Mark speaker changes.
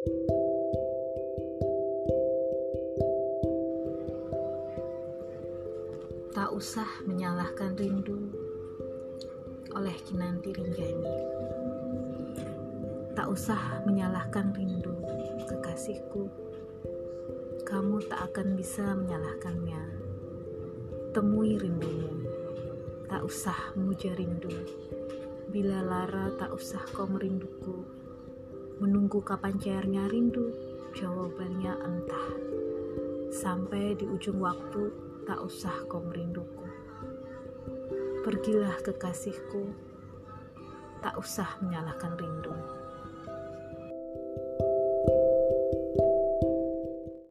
Speaker 1: Tak usah menyalahkan rindu oleh Kinanti Rinjani. Tak usah menyalahkan rindu kekasihku. Kamu tak akan bisa menyalahkannya. Temui rindumu. Tak usah memuja rindu. Bila lara tak usah kau merinduku. Menunggu kapan cairnya rindu, jawabannya entah. Sampai di ujung waktu tak usah kau merinduku. Pergilah kekasihku, tak usah menyalahkan rindu.